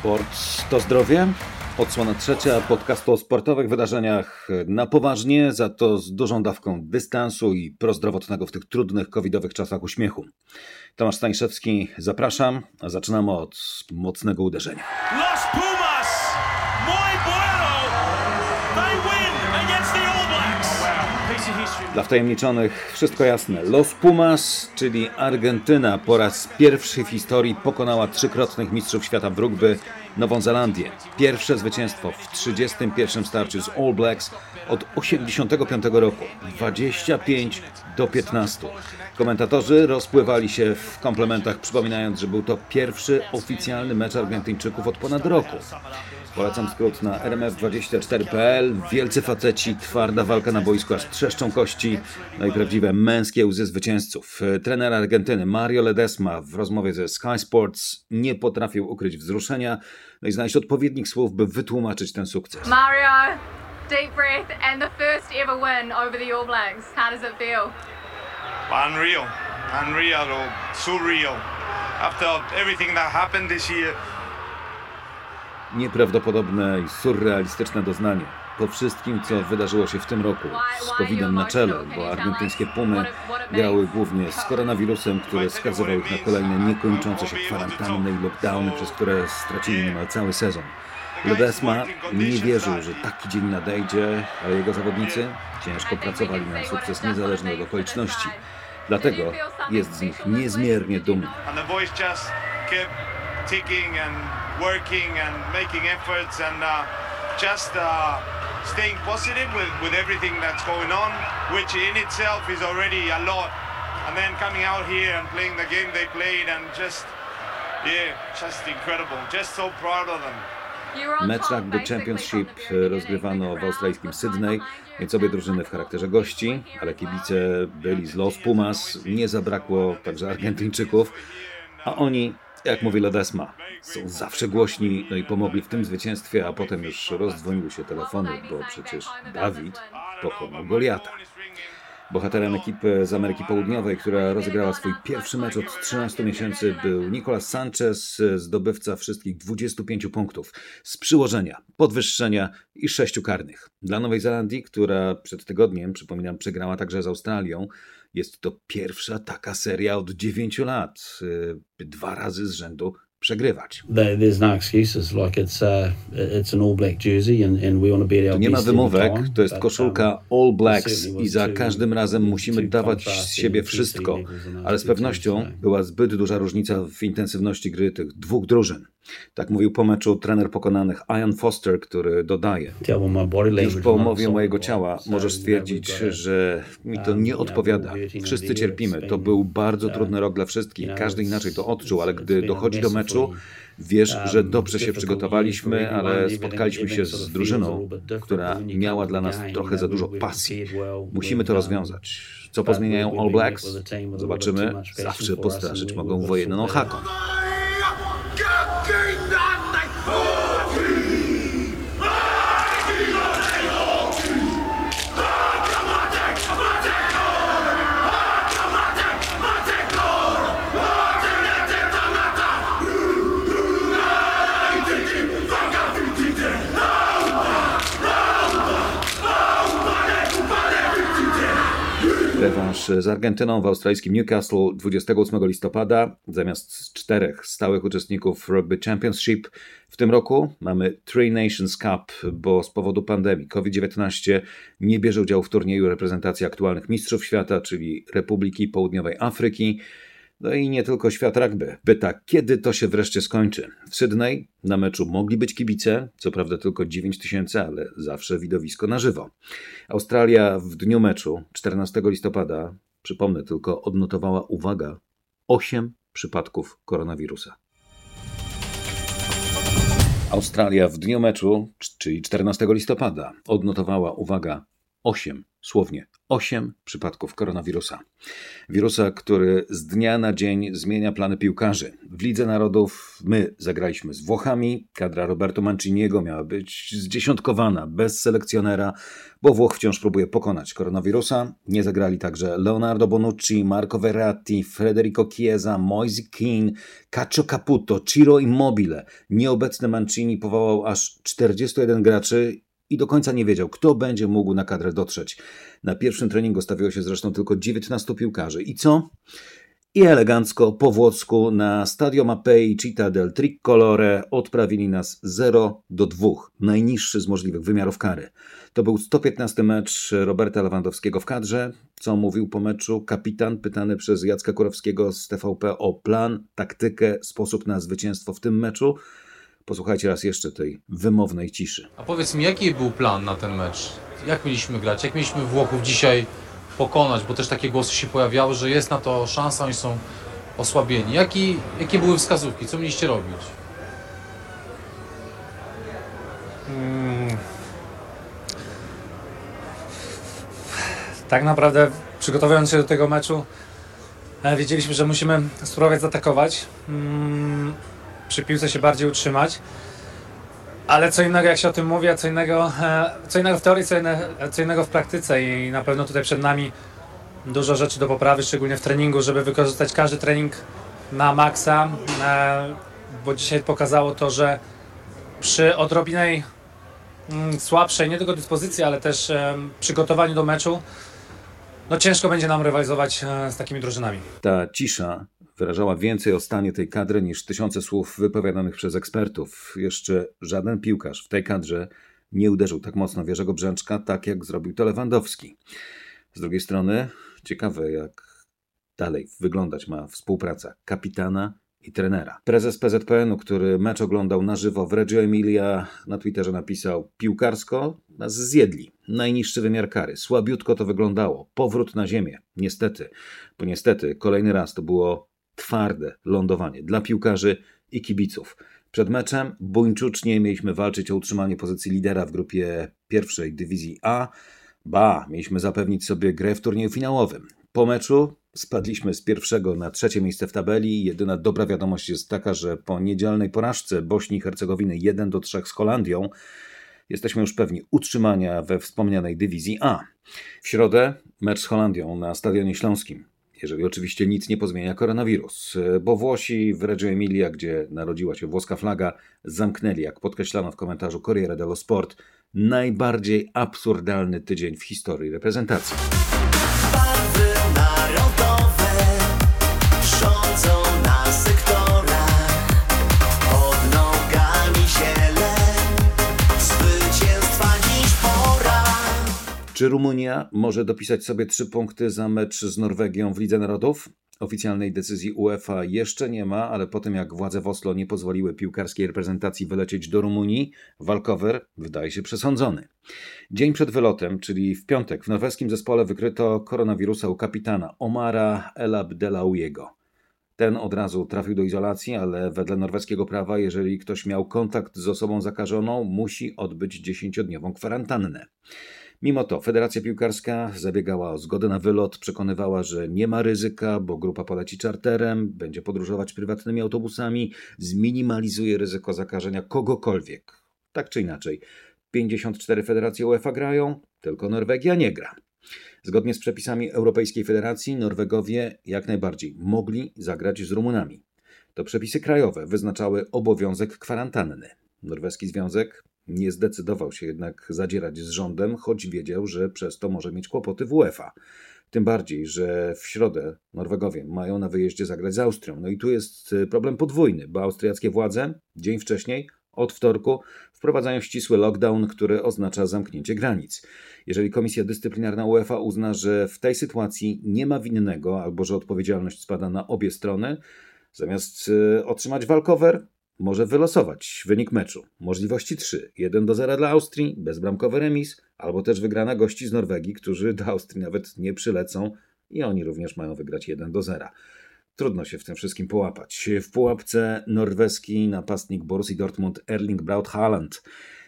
Sport to zdrowie. Odsłona trzecia podcastu o sportowych wydarzeniach na poważnie, za to z dużą dawką dystansu i prozdrowotnego w tych trudnych covidowych czasach uśmiechu. Tomasz Staniszewski, zapraszam, zaczynamy od mocnego uderzenia. Las Pumas! Dla wtajemniczonych wszystko jasne. Los Pumas, czyli Argentyna, po raz pierwszy w historii pokonała trzykrotnych mistrzów świata w rugby Nową Zelandię. Pierwsze zwycięstwo w 31 starciu z All Blacks od 85 roku. 25 do 15. Komentatorzy rozpływali się w komplementach, przypominając, że był to pierwszy oficjalny mecz Argentyńczyków od ponad roku. Polecam skrót na rmf24.pl. Wielcy faceci, twarda walka na boisku, aż trzeszczą kości. No i prawdziwe męskie łzy zwycięzców. Trener Argentyny Mario Ledesma w rozmowie ze Sky Sports nie potrafił ukryć wzruszenia no i znaleźć odpowiednich słów, by wytłumaczyć ten sukces. Mario, deep breath and the first ever win over the All Blacks. How does it feel? Unreal, unreal, surreal. After everything that happened this year, Nieprawdopodobne i surrealistyczne doznanie. Po wszystkim, co wydarzyło się w tym roku, z COVID-em na czele, bo argentyńskie pumy grały głównie z koronawirusem, który skazywał ich na kolejne niekończące się kwarantanny i lockdowny, przez które stracili niemal cały sezon. Ledesma nie wierzył, że taki dzień nadejdzie, a jego zawodnicy ciężko pracowali na sukces niezależnie od okoliczności. Dlatego jest z nich niezmiernie dumny. uh, just uh, staying positive with, with everything that's going on, which in itself is already a lot. And then coming out here and playing the game they played and just, yeah, just incredible. Just so proud of them. Mecz Rugby Championship rozgrywano w australijskim Sydney, więc obie drużyny w charakterze gości, ale kibice byli z Los Pumas, nie zabrakło także Argentyńczyków, a oni jak mówi Ledesma, są zawsze głośni, no i pomogli w tym zwycięstwie, a potem już rozdzwoniły się telefony, bo przecież Dawid pokonał Goliata. Bohaterem ekipy z Ameryki Południowej, która rozegrała swój pierwszy mecz od 13 miesięcy, był Nicolas Sanchez, zdobywca wszystkich 25 punktów z przyłożenia, podwyższenia i sześciu karnych. Dla Nowej Zelandii, która przed tygodniem, przypominam, przegrała także z Australią, jest to pierwsza taka seria od 9 lat. Y, dwa razy z rzędu przegrywać. Tu nie ma wymówek, to jest koszulka um, All Blacks i za każdym razem musimy dawać z siebie wszystko, ale z pewnością była zbyt duża różnica w intensywności gry tych dwóch drużyn. Tak mówił po meczu trener pokonanych Ian Foster, który dodaje: Już po umowie mojego ciała możesz stwierdzić, że mi to nie odpowiada. Wszyscy cierpimy. To był bardzo trudny rok dla wszystkich. Każdy inaczej to odczuł, ale gdy dochodzi do meczu, wiesz, że dobrze się przygotowaliśmy, ale spotkaliśmy się z drużyną, która miała dla nas trochę za dużo pasji. Musimy to rozwiązać. Co pozmieniają All Blacks? Zobaczymy. Zawsze postraszyć mogą wojenną haką. Rewanż z Argentyną w australijskim Newcastle 28 listopada. Zamiast czterech stałych uczestników Rugby Championship w tym roku mamy Three Nations Cup, bo z powodu pandemii COVID-19 nie bierze udziału w turnieju reprezentacji aktualnych mistrzów świata, czyli Republiki Południowej Afryki. No i nie tylko świat rugby. Pyta, kiedy to się wreszcie skończy. W Sydney na meczu mogli być kibice, co prawda tylko 9 tysięcy, ale zawsze widowisko na żywo. Australia w dniu meczu 14 listopada, przypomnę tylko, odnotowała, uwaga, 8 przypadków koronawirusa. Australia w dniu meczu, czyli 14 listopada, odnotowała, uwaga, 8 dosłownie 8 przypadków koronawirusa. Wirusa, który z dnia na dzień zmienia plany piłkarzy. W Lidze Narodów my zagraliśmy z Włochami, kadra Roberto Manciniego miała być zdziesiątkowana bez selekcjonera, bo Włoch wciąż próbuje pokonać koronawirusa. Nie zagrali także Leonardo Bonucci, Marco Verratti, Federico Chiesa, Moise Keane, Cacio Caputo, Ciro Immobile. Nieobecny Mancini powołał aż 41 graczy i do końca nie wiedział, kto będzie mógł na kadrę dotrzeć. Na pierwszym treningu stawiło się zresztą tylko 19 piłkarzy. I co? I elegancko po włosku na Stadio Mapei Città del Tricolore odprawili nas 0 do 2, najniższy z możliwych wymiarów kary. To był 115 mecz Roberta Lewandowskiego w kadrze. Co mówił po meczu kapitan pytany przez Jacka Kurowskiego z TVP o plan, taktykę, sposób na zwycięstwo w tym meczu. Posłuchajcie raz jeszcze tej wymownej ciszy. A powiedz mi, jaki był plan na ten mecz? Jak mieliśmy grać? Jak mieliśmy Włochów dzisiaj pokonać? Bo też takie głosy się pojawiały, że jest na to szansa, oni są osłabieni. Jaki, jakie były wskazówki? Co mieliście robić? Tak naprawdę przygotowując się do tego meczu e, wiedzieliśmy, że musimy spróbować zaatakować. Mm, przy piłce się bardziej utrzymać. Ale co innego jak się o tym mówi, a co innego, e, co innego w teorii, co, co innego w praktyce i na pewno tutaj przed nami dużo rzeczy do poprawy, szczególnie w treningu, żeby wykorzystać każdy trening na maksa, e, bo dzisiaj pokazało to, że przy odrobinej mm, słabszej nie tylko dyspozycji, ale też em, przygotowaniu do meczu, no ciężko będzie nam rywalizować e, z takimi drużynami. Ta cisza wyrażała więcej o stanie tej kadry niż tysiące słów wypowiadanych przez ekspertów. Jeszcze żaden piłkarz w tej kadrze nie uderzył tak mocno w Jerzego Brzęczka, tak jak zrobił to Lewandowski. Z drugiej strony, ciekawe jak dalej wyglądać ma współpraca kapitana i trenera. Prezes PZPN-u, który mecz oglądał na żywo w Reggio Emilia, na Twitterze napisał: Piłkarsko nas zjedli. Najniższy wymiar kary. Słabiutko to wyglądało. Powrót na ziemię. Niestety, bo niestety kolejny raz to było twarde lądowanie dla piłkarzy i kibiców. Przed meczem buńczucznie mieliśmy walczyć o utrzymanie pozycji lidera w grupie pierwszej dywizji A. Ba, mieliśmy zapewnić sobie grę w turnieju finałowym. Po meczu spadliśmy z pierwszego na trzecie miejsce w tabeli. Jedyna dobra wiadomość jest taka, że po niedzielnej porażce Bośni i Hercegowiny 1 do 3 z Holandią jesteśmy już pewni utrzymania we wspomnianej dywizji A. W środę mecz z Holandią na Stadionie Śląskim jeżeli oczywiście nic nie pozmienia koronawirus, bo Włosi w Reggio Emilia, gdzie narodziła się włoska flaga, zamknęli, jak podkreślano w komentarzu Corriere dello Sport, najbardziej absurdalny tydzień w historii reprezentacji. Czy Rumunia może dopisać sobie trzy punkty za mecz z Norwegią w Lidze Narodów? Oficjalnej decyzji UEFA jeszcze nie ma, ale po tym jak władze w Oslo nie pozwoliły piłkarskiej reprezentacji wylecieć do Rumunii, walkover wydaje się przesądzony. Dzień przed wylotem, czyli w piątek, w norweskim zespole wykryto koronawirusa u kapitana Omara El Abdelawiego. Ten od razu trafił do izolacji, ale wedle norweskiego prawa, jeżeli ktoś miał kontakt z osobą zakażoną, musi odbyć 10-dniową kwarantannę. Mimo to Federacja Piłkarska zabiegała o zgodę na wylot, przekonywała, że nie ma ryzyka, bo grupa poleci czarterem, będzie podróżować prywatnymi autobusami, zminimalizuje ryzyko zakażenia kogokolwiek. Tak czy inaczej, 54 federacje UEFA grają, tylko Norwegia nie gra. Zgodnie z przepisami Europejskiej Federacji, Norwegowie jak najbardziej mogli zagrać z Rumunami. To przepisy krajowe wyznaczały obowiązek kwarantanny. Norweski związek nie zdecydował się jednak zadzierać z rządem, choć wiedział, że przez to może mieć kłopoty w UEFA. Tym bardziej, że w środę Norwegowie mają na wyjeździe zagrać z Austrią. No i tu jest y, problem podwójny, bo austriackie władze dzień wcześniej, od wtorku, wprowadzają ścisły lockdown, który oznacza zamknięcie granic. Jeżeli Komisja Dyscyplinarna UEFA uzna, że w tej sytuacji nie ma winnego albo że odpowiedzialność spada na obie strony, zamiast y, otrzymać walkover, może wylosować wynik meczu. Możliwości 3. 1 do 0 dla Austrii, bezbramkowy remis, albo też wygrana gości z Norwegii, którzy do Austrii nawet nie przylecą i oni również mają wygrać 1 do 0. Trudno się w tym wszystkim połapać. W pułapce norweski napastnik Borussii Dortmund Erling Braut Haaland.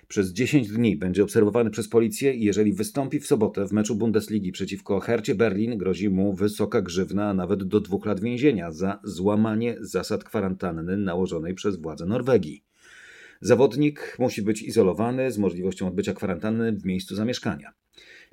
Przez 10 dni będzie obserwowany przez policję i jeżeli wystąpi w sobotę w meczu Bundesligi przeciwko Hercie Berlin, grozi mu wysoka grzywna, a nawet do dwóch lat więzienia za złamanie zasad kwarantanny nałożonej przez władze Norwegii. Zawodnik musi być izolowany z możliwością odbycia kwarantanny w miejscu zamieszkania.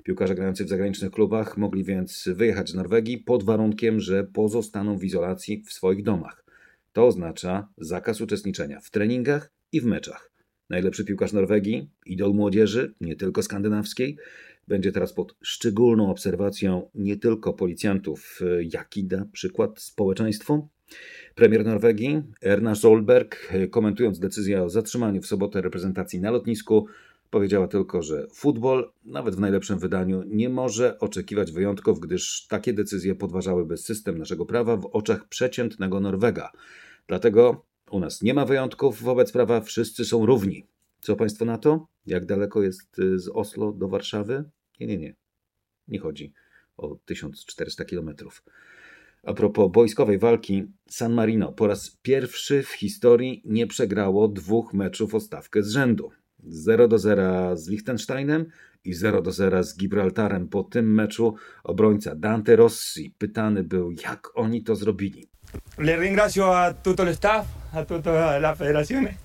Piłkarze grający w zagranicznych klubach mogli więc wyjechać z Norwegii pod warunkiem, że pozostaną w izolacji w swoich domach. To oznacza zakaz uczestniczenia w treningach i w meczach. Najlepszy piłkarz Norwegii, idol młodzieży, nie tylko skandynawskiej, będzie teraz pod szczególną obserwacją nie tylko policjantów. Jaki da przykład społeczeństwu? Premier Norwegii Erna Solberg, komentując decyzję o zatrzymaniu w sobotę reprezentacji na lotnisku, powiedziała tylko, że futbol, nawet w najlepszym wydaniu, nie może oczekiwać wyjątków, gdyż takie decyzje podważałyby system naszego prawa w oczach przeciętnego Norwega. Dlatego u nas nie ma wyjątków wobec prawa, wszyscy są równi. Co Państwo na to? Jak daleko jest y, z Oslo do Warszawy? Nie, nie, nie. Nie chodzi o 1400 kilometrów. A propos wojskowej walki, San Marino po raz pierwszy w historii nie przegrało dwóch meczów o stawkę z rzędu. 0 do 0 z Liechtensteinem i 0 do 0 z Gibraltarem. Po tym meczu obrońca Dante Rossi pytany był, jak oni to zrobili. Le ringrazio a tutto il staff, a tutta la federazione.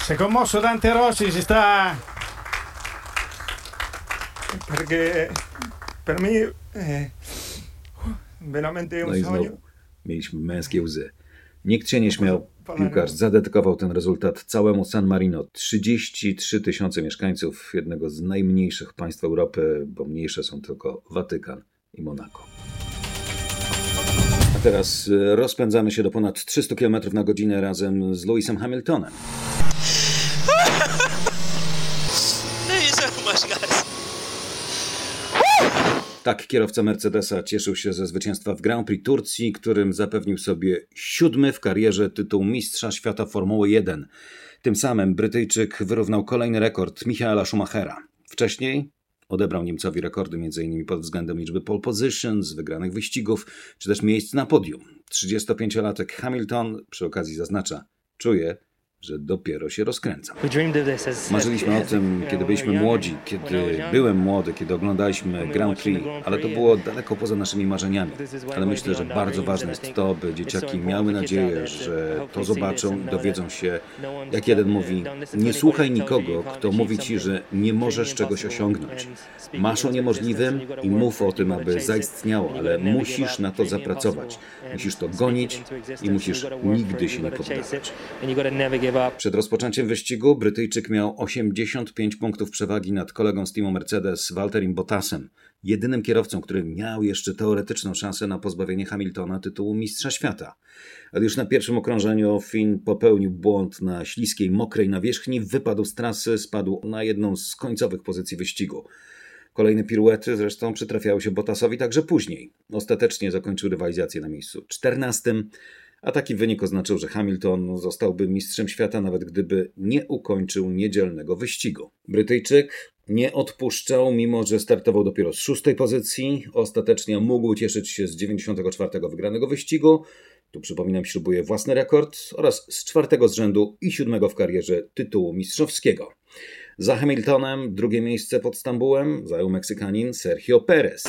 Si è commosso Dante Rossi, si sta... Perché per me eh, veramente un i sogno. znowu mieliśmy męskie łzy. Nikt się nie śmiał. Piłkarz zadedykował ten rezultat całemu San Marino. 33 tysiące mieszkańców jednego z najmniejszych państw Europy, bo mniejsze są tylko Watykan i Monako. A teraz y, rozpędzamy się do ponad 300 km na godzinę razem z Lewisem Hamiltonem. You so much, guys. Tak, kierowca Mercedesa cieszył się ze zwycięstwa w Grand Prix Turcji, którym zapewnił sobie siódmy w karierze tytuł Mistrza Świata Formuły 1. Tym samym Brytyjczyk wyrównał kolejny rekord Michaela Schumachera. Wcześniej odebrał Niemcowi rekordy m.in. pod względem liczby pole positions, wygranych wyścigów, czy też miejsc na podium. 35-latek Hamilton przy okazji zaznacza, czuje, że dopiero się rozkręcam. Marzyliśmy o tym, kiedy byliśmy młodzi, kiedy byłem młody, kiedy oglądaliśmy Grand Prix, ale to było daleko poza naszymi marzeniami. Ale myślę, że bardzo ważne jest to, by dzieciaki miały nadzieję, że to zobaczą i dowiedzą się, jak jeden mówi, nie słuchaj nikogo, kto mówi ci, że nie możesz czegoś osiągnąć. Masz o niemożliwym i mów o tym, aby zaistniało, ale musisz na to zapracować. Musisz to gonić i musisz nigdy się nie poddawać. Przed rozpoczęciem wyścigu Brytyjczyk miał 85 punktów przewagi nad kolegą z teamu Mercedes Walterim Bottasem, jedynym kierowcą, który miał jeszcze teoretyczną szansę na pozbawienie Hamiltona tytułu Mistrza Świata. Ale już na pierwszym okrążeniu Finn popełnił błąd na śliskiej, mokrej nawierzchni, wypadł z trasy, spadł na jedną z końcowych pozycji wyścigu. Kolejne piruety zresztą przytrafiały się Bottasowi także później. Ostatecznie zakończył rywalizację na miejscu 14, a taki wynik oznaczał, że Hamilton zostałby mistrzem świata, nawet gdyby nie ukończył niedzielnego wyścigu. Brytyjczyk nie odpuszczał, mimo że startował dopiero z szóstej pozycji. Ostatecznie mógł cieszyć się z 94 wygranego wyścigu. Tu przypominam, śrubuje własny rekord oraz z czwartego z rzędu i siódmego w karierze tytułu mistrzowskiego. Za Hamiltonem drugie miejsce pod Stambułem zajął Meksykanin Sergio Perez.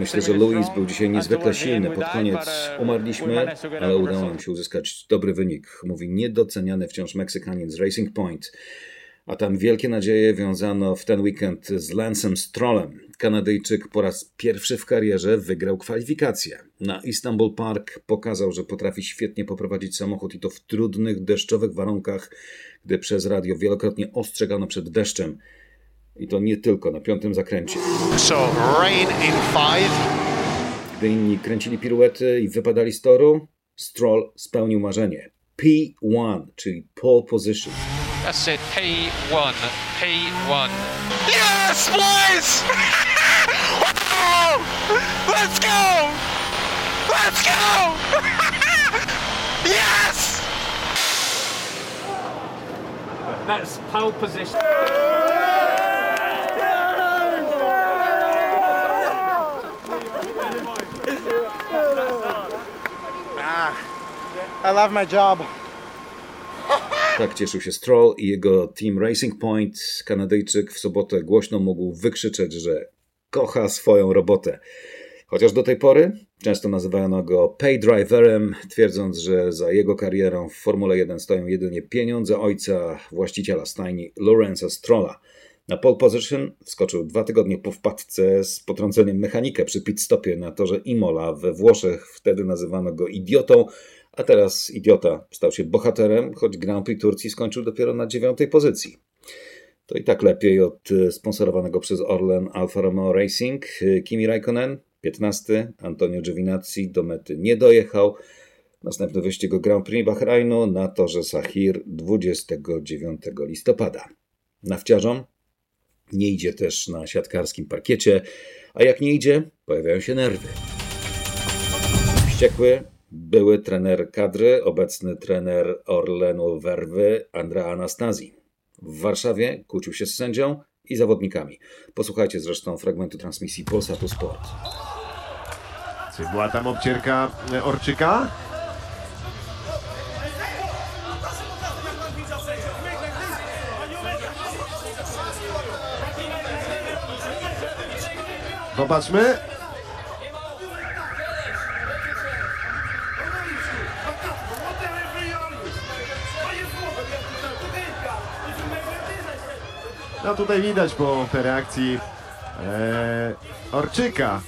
Myślę, że Luis był dzisiaj niezwykle silny. Pod koniec umarliśmy, ale udało nam się uzyskać dobry wynik, mówi niedoceniany wciąż Meksykanin z Racing Point. A tam wielkie nadzieje wiązano w ten weekend z Lancem Strollem. Kanadyjczyk po raz pierwszy w karierze wygrał kwalifikacje. Na Istanbul Park pokazał, że potrafi świetnie poprowadzić samochód i to w trudnych, deszczowych warunkach, gdy przez radio wielokrotnie ostrzegano przed deszczem. I to nie tylko na piątym zakręcie. So rain in five. Gdy inni kręcili piruety i wypadali z toru, Stroll spełnił marzenie. P1, czyli pole position. That's it. P1. P1. Yes, boys! Wow! Let's go! Let's go! yes! That's pole position. Ah, I love my job. Tak cieszył się Stroll i jego team Racing Point. Kanadyjczyk w sobotę głośno mógł wykrzyczeć, że kocha swoją robotę. Chociaż do tej pory często nazywano go pay driverem, twierdząc, że za jego karierą w Formule 1 stoją jedynie pieniądze ojca właściciela stajni Lorenza Strolla. Na pole position wskoczył dwa tygodnie po wpadce z potrąceniem mechanika przy pit stopie na torze Imola we Włoszech. Wtedy nazywano go idiotą, a teraz idiota stał się bohaterem, choć Grand Prix Turcji skończył dopiero na dziewiątej pozycji. To i tak lepiej od sponsorowanego przez Orlen Alfa Romeo Racing. Kimi Raikkonen 15, Antonio Giovinazzi do mety nie dojechał. Następny wyścig o Grand Prix Bahrainu na torze Sahir 29 listopada. Nawciarzom nie idzie też na siatkarskim parkiecie, a jak nie idzie, pojawiają się nerwy. Wściekły były trener kadry, obecny trener Orlenu Werwy, Andrea Anastazji. W Warszawie kłócił się z sędzią i zawodnikami. Posłuchajcie zresztą fragmentu transmisji Polsatu Sport. Czy była tam obcierka e, Orczyka? Zobaczmy. No tutaj widać po tej reakcji e, Orczyka.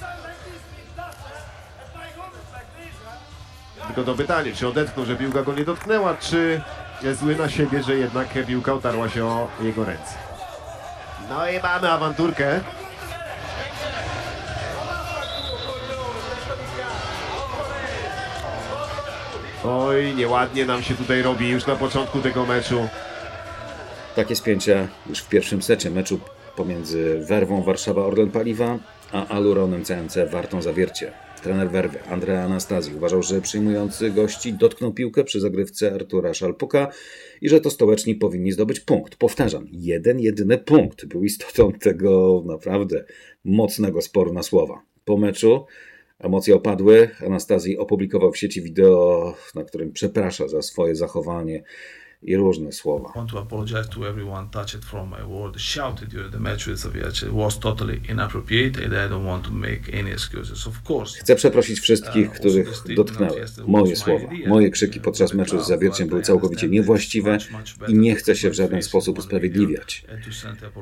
Tylko to pytanie, czy odetchnął, że piłka go nie dotknęła, czy jest zły na siebie, że jednak piłka otarła się o jego ręce. No i mamy awanturkę. Oj, nieładnie nam się tutaj robi już na początku tego meczu. Takie spięcia już w pierwszym secie meczu pomiędzy Werwą Warszawa Orlen Paliwa a Aluronem CMC Wartą Zawiercie. Trener Werwy, Andrea Anastazji, uważał, że przyjmujący gości dotknął piłkę przy zagrywce Artura Szalpuka i że to stołeczni powinni zdobyć punkt. Powtarzam, jeden, jedyny punkt był istotą tego naprawdę mocnego sporu na słowa. Po meczu emocje opadły. Anastazji opublikował w sieci wideo, na którym przeprasza za swoje zachowanie i różne słowa. want to apologize to everyone touched from my word shouted during the match with was totally inappropriate and I don't want to make any excuses. Of course. Chcę przeprosić wszystkich, których dotknęły moje słowa. Moje krzyki podczas meczu z Zawierciem były całkowicie niewłaściwe i nie chcę się w żaden sposób usprawiedliwiać.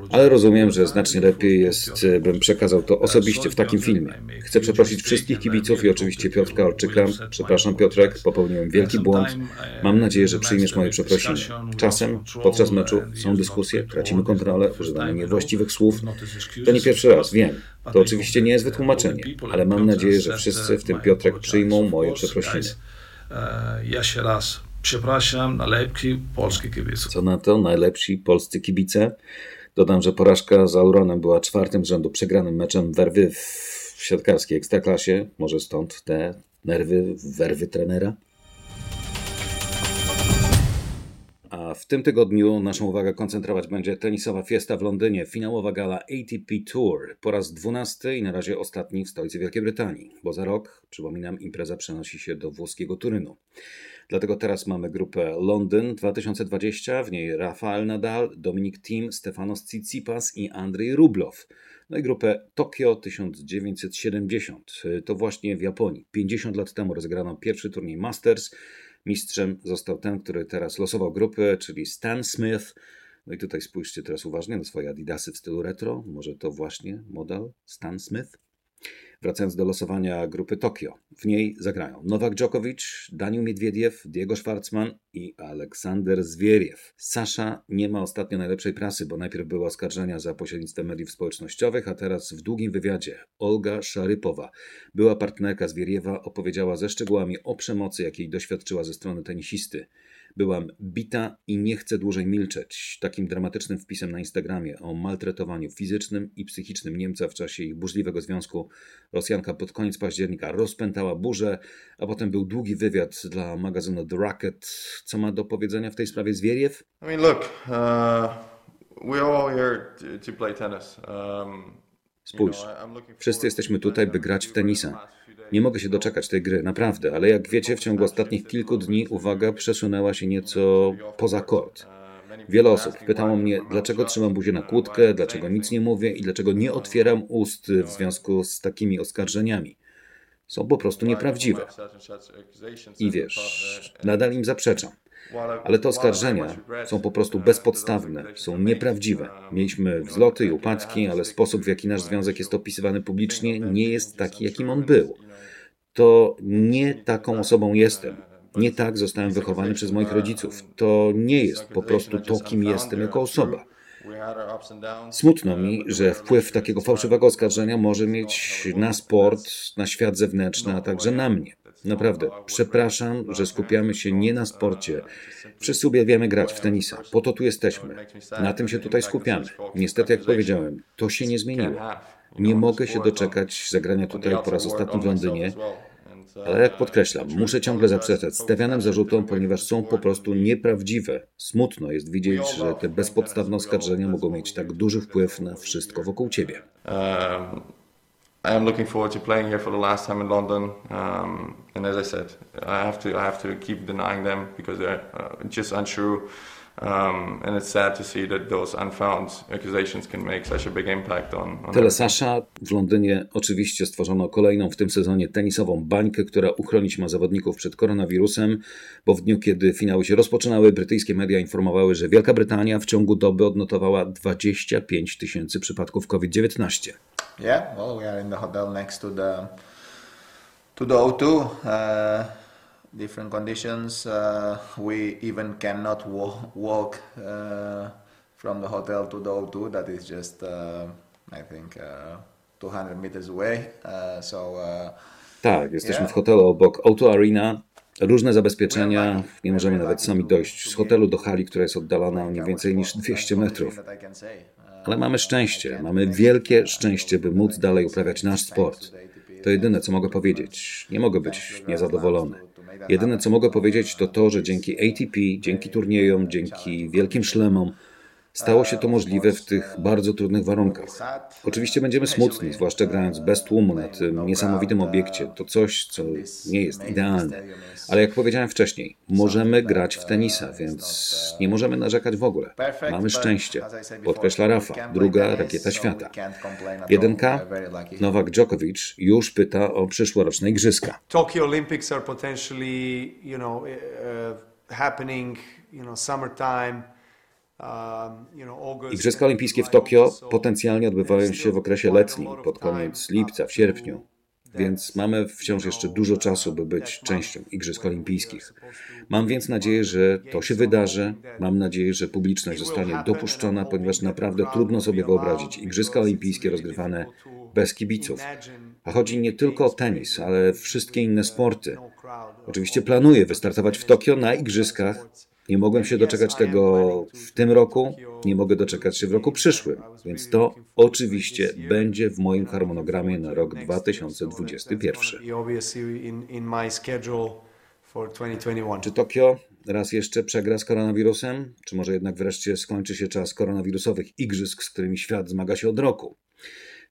Ale rozumiem, że znacznie lepiej jest, bym przekazał to osobiście w takim filmie. Chcę przeprosić wszystkich kibiców i oczywiście Piotrka Orczyka. Przepraszam Piotrek, popełniłem wielki błąd. Mam nadzieję, że przyjmiesz moje przeprosiny. Czasem podczas meczu są dyskusje, tracimy kontrolę, używamy niewłaściwych słów. To nie pierwszy raz, wiem. To oczywiście nie jest wytłumaczenie, ale mam nadzieję, że wszyscy, w tym Piotrek, przyjmą moje przeprosiny. Jeszcze raz przepraszam, najlepsi polskie kibice. Co na to najlepsi polscy kibice? Dodam, że porażka z Auronem była czwartym rzędu przegranym meczem werwy w siatkarskiej ekstraklasie. Może stąd te nerwy, werwy trenera? A w tym tygodniu naszą uwagę koncentrować będzie tenisowa fiesta w Londynie, finałowa gala ATP Tour, po raz dwunasty i na razie ostatni w stolicy Wielkiej Brytanii, bo za rok, przypominam, impreza przenosi się do włoskiego Turynu. Dlatego teraz mamy grupę Londyn 2020, w niej Rafael Nadal, Dominik Thiem, Stefanos Tsitsipas i Andrzej Rublow. No i grupę Tokio 1970. To właśnie w Japonii. 50 lat temu rozegrano pierwszy turniej Masters. Mistrzem został ten, który teraz losował grupy, czyli Stan Smith. No i tutaj spójrzcie teraz uważnie na swoje adidasy w stylu retro. Może to właśnie model Stan Smith? Wracając do losowania grupy Tokio. W niej zagrają Nowak Djokovic, Daniel Miedwiediew, Diego Schwartzman i Aleksander Zwieriew. Sasza nie ma ostatnio najlepszej prasy, bo najpierw były oskarżenia za pośrednictwem mediów społecznościowych, a teraz w długim wywiadzie Olga Szarypowa, była partnerka Zwieriewa, opowiedziała ze szczegółami o przemocy, jakiej doświadczyła ze strony tenisisty. Byłam bita i nie chcę dłużej milczeć. Takim dramatycznym wpisem na Instagramie o maltretowaniu fizycznym i psychicznym Niemca w czasie ich burzliwego związku Rosjanka pod koniec października rozpętała burzę, a potem był długi wywiad dla magazynu The Racket. Co ma do powiedzenia w tej sprawie Zwieriew? I mean, look, uh, we're all here to, to play tennis. Um, Spójrz, wszyscy jesteśmy tutaj, by grać w tenisa. Nie mogę się doczekać tej gry, naprawdę, ale jak wiecie, w ciągu ostatnich kilku dni uwaga przesunęła się nieco poza kort. Wiele osób pytało mnie, dlaczego trzymam buzię na kłódkę, dlaczego nic nie mówię i dlaczego nie otwieram ust w związku z takimi oskarżeniami. Są po prostu nieprawdziwe. I wiesz, nadal im zaprzeczam. Ale te oskarżenia są po prostu bezpodstawne, są nieprawdziwe. Mieliśmy wzloty i upadki, ale sposób, w jaki nasz związek jest opisywany publicznie, nie jest taki, jakim on był. To nie taką osobą jestem. Nie tak zostałem wychowany przez moich rodziców. To nie jest po prostu to, kim jestem jako osoba. Smutno mi, że wpływ takiego fałszywego oskarżenia może mieć na sport, na świat zewnętrzny, a także na mnie. Naprawdę, przepraszam, że skupiamy się nie na sporcie. Wszyscy uwielbiamy grać w tenisa. Po to tu jesteśmy. Na tym się tutaj skupiamy. Niestety, jak powiedziałem, to się nie zmieniło. Nie mogę się doczekać zagrania tutaj po raz ostatni w Londynie, ale jak podkreślam, muszę ciągle zaprzeczać stawianym zarzutom, ponieważ są po prostu nieprawdziwe. Smutno jest widzieć, że te bezpodstawne oskarżenia mogą mieć tak duży wpływ na wszystko wokół ciebie. I am looking forward to playing here for the last time in London. Um, and as I said, I have to I have to keep denying them because they're uh, just untrue. Um, and it's sad to see that those unfound accusations can make such a big impact on. on Tyle Sasza. W Londynie oczywiście stworzono kolejną w tym sezonie tenisową bańkę, która uchronić ma zawodników przed koronawirusem, bo w dniu, kiedy finały się rozpoczynały, brytyjskie media informowały, że Wielka Brytania w ciągu doby odnotowała 25 tysięcy przypadków COVID-19. Yeah, well, we are in the hotel next to the to the O2. Uh, different conditions. Uh, we even cannot wa- walk uh, from the hotel to the O2. That is just, uh, I think, uh, 200 meters away. Uh, so. Uh, Tak, jesteśmy yeah. w hotelu obok O2 Arena. Różne zabezpieczenia, nie możemy nawet sami dojść z hotelu do hali, która jest oddalona o nie więcej niż 200 metrów. Ale mamy szczęście, mamy wielkie szczęście, by móc dalej uprawiać nasz sport. To jedyne, co mogę powiedzieć. Nie mogę być niezadowolony. Jedyne, co mogę powiedzieć, to to, że dzięki ATP, dzięki turniejom, dzięki wielkim szlemom, stało się to możliwe w tych bardzo trudnych warunkach. Oczywiście będziemy smutni, zwłaszcza grając bez tłumu na tym niesamowitym obiekcie. To coś, co nie jest idealne. Ale jak powiedziałem wcześniej, możemy grać w tenisa, więc nie możemy narzekać w ogóle. Mamy szczęście. Podkreśla Rafa, druga rakieta świata. 1K, Nowak Djokovic już pyta o przyszłoroczne igrzyska. Tokyo Olympics are potentially, you know, uh, happening, you know, summertime. Um, you know, August. Igrzyska Olimpijskie w Tokio potencjalnie odbywają się w okresie letnim, pod koniec lipca, w sierpniu. Więc mamy wciąż jeszcze dużo czasu, by być częścią Igrzysk Olimpijskich. Mam więc nadzieję, że to się wydarzy. Mam nadzieję, że publiczność zostanie dopuszczona, ponieważ naprawdę trudno sobie wyobrazić Igrzyska Olimpijskie rozgrywane bez kibiców. A chodzi nie tylko o tenis, ale wszystkie inne sporty. Oczywiście planuję wystartować w Tokio na Igrzyskach. Nie mogłem się doczekać tego w tym roku, nie mogę doczekać się w roku przyszłym, więc to oczywiście będzie w moim harmonogramie na rok 2021. Obviously in, in my schedule for 2021. Czy Tokio raz jeszcze przegra z koronawirusem? Czy może jednak wreszcie skończy się czas koronawirusowych igrzysk, z którymi świat zmaga się od roku?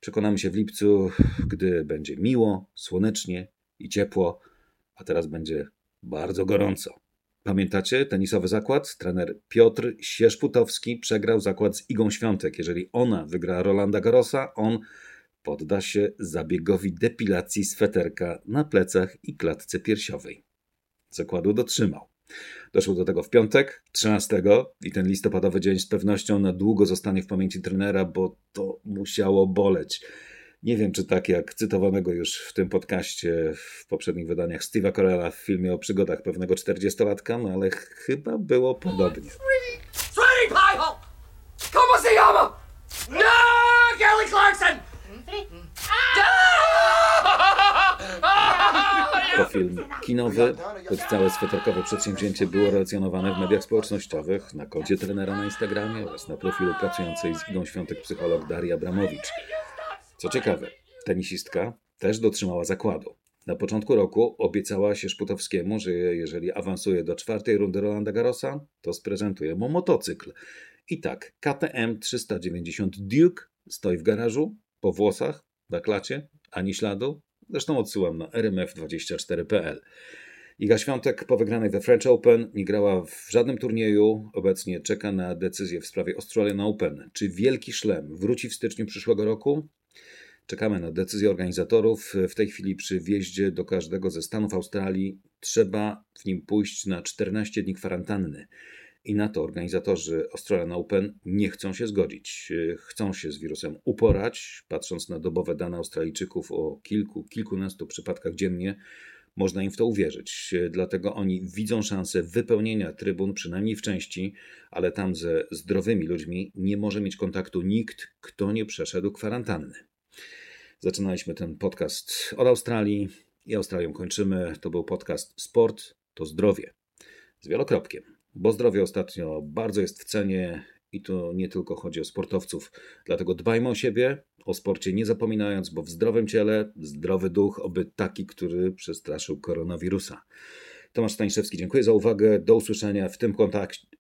Przekonamy się w lipcu, gdy będzie miło, słonecznie i ciepło, a teraz będzie bardzo gorąco. Pamiętacie tenisowy zakład? Trener Piotr Sierzputowski przegrał zakład z Igą Świątek. Jeżeli ona wygra Rolanda Garrosa, on podda się zabiegowi depilacji sweterka na plecach i klatce piersiowej. Zakładu dotrzymał. Doszło do tego w piątek, 13 i ten listopadowy dzień z pewnością na długo zostanie w pamięci trenera, bo to musiało boleć. Nie wiem, czy tak jak cytowanego już w tym podcaście w poprzednich wydaniach Steve'a Corella w filmie o przygodach pewnego 40-latka, no ale chyba było podobnie. ¿Cómo se llama? No, Kelly Clarkson! To film kinowy, choć całe sweterkowe przedsięwzięcie było relacjonowane w mediach społecznościowych, na koncie trenera na Instagramie oraz na profilu pracującej z Igą Świątek psycholog Daria Abramowicz. Co ciekawe, tenisistka też dotrzymała zakładu. Na początku roku obiecała się Szputowskiemu, że jeżeli awansuje do czwartej rundy Rolanda Garrosa, to sprezentuje mu motocykl. I tak, KTM 390 Duke stoi w garażu, po włosach, na klacie, ani śladu, Zresztą odsyłam na rmf24.pl. Iga Świątek po wygranej we French Open nie grała w żadnym turnieju. Obecnie czeka na decyzję w sprawie Australian Open. Czy wielki szlem wróci w styczniu przyszłego roku? Czekamy na decyzję organizatorów. W tej chwili przy wjeździe do każdego ze stanów Australii trzeba w nim pójść na 14 dni kwarantanny. I na to organizatorzy Australian Open nie chcą się zgodzić. Chcą się z wirusem uporać. Patrząc na dobowe dane Australijczyków o kilku, kilkunastu przypadkach dziennie, można im w to uwierzyć. Dlatego oni widzą szansę wypełnienia trybun, przynajmniej w części, ale tam ze zdrowymi ludźmi nie może mieć kontaktu nikt, kto nie przeszedł kwarantanny. Zaczynaliśmy ten podcast od Australii i Australią kończymy. To był podcast Sport to zdrowie z wielokropkiem, bo zdrowie ostatnio bardzo jest w cenie i to nie tylko chodzi o sportowców. Dlatego dbajmy o siebie, o sporcie nie zapominając, bo w zdrowym ciele zdrowy duch, oby taki, który przestraszył koronawirusa. Tomasz Staniszewski, dziękuję za uwagę. Do usłyszenia w tym kontakcie.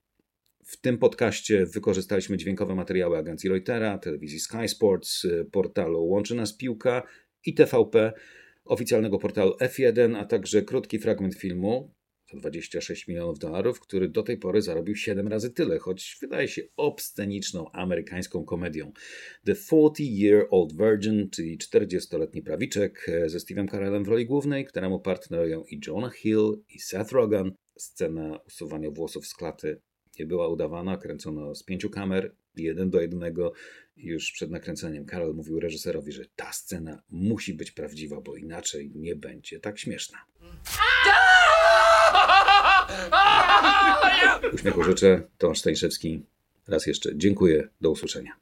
W tym podcaście wykorzystaliśmy dźwiękowe materiały agencji Reutera, telewizji Sky Sports, portalu Łączy Nas Piłka i TVP, oficjalnego portalu F1, a także krótki fragment filmu za 26 milionów dolarów, który do tej pory zarobił 7 razy tyle, choć wydaje się obsceniczną amerykańską komedią. The 40-Year-Old Virgin, czyli 40-letni prawiczek ze Steve'em Carellem w roli głównej, któremu partnerują i Jonah Hill i Seth Rogen. Scena usuwania włosów z klaty nie była udawana, kręcono z pięciu kamer, jeden do jednego. Już przed nakręceniem Karol mówił reżyserowi, że ta scena musi być prawdziwa, bo inaczej nie będzie tak śmieszna. Uśmiechu życzę. Tomasz Stańszewski. Raz jeszcze dziękuję. Do usłyszenia.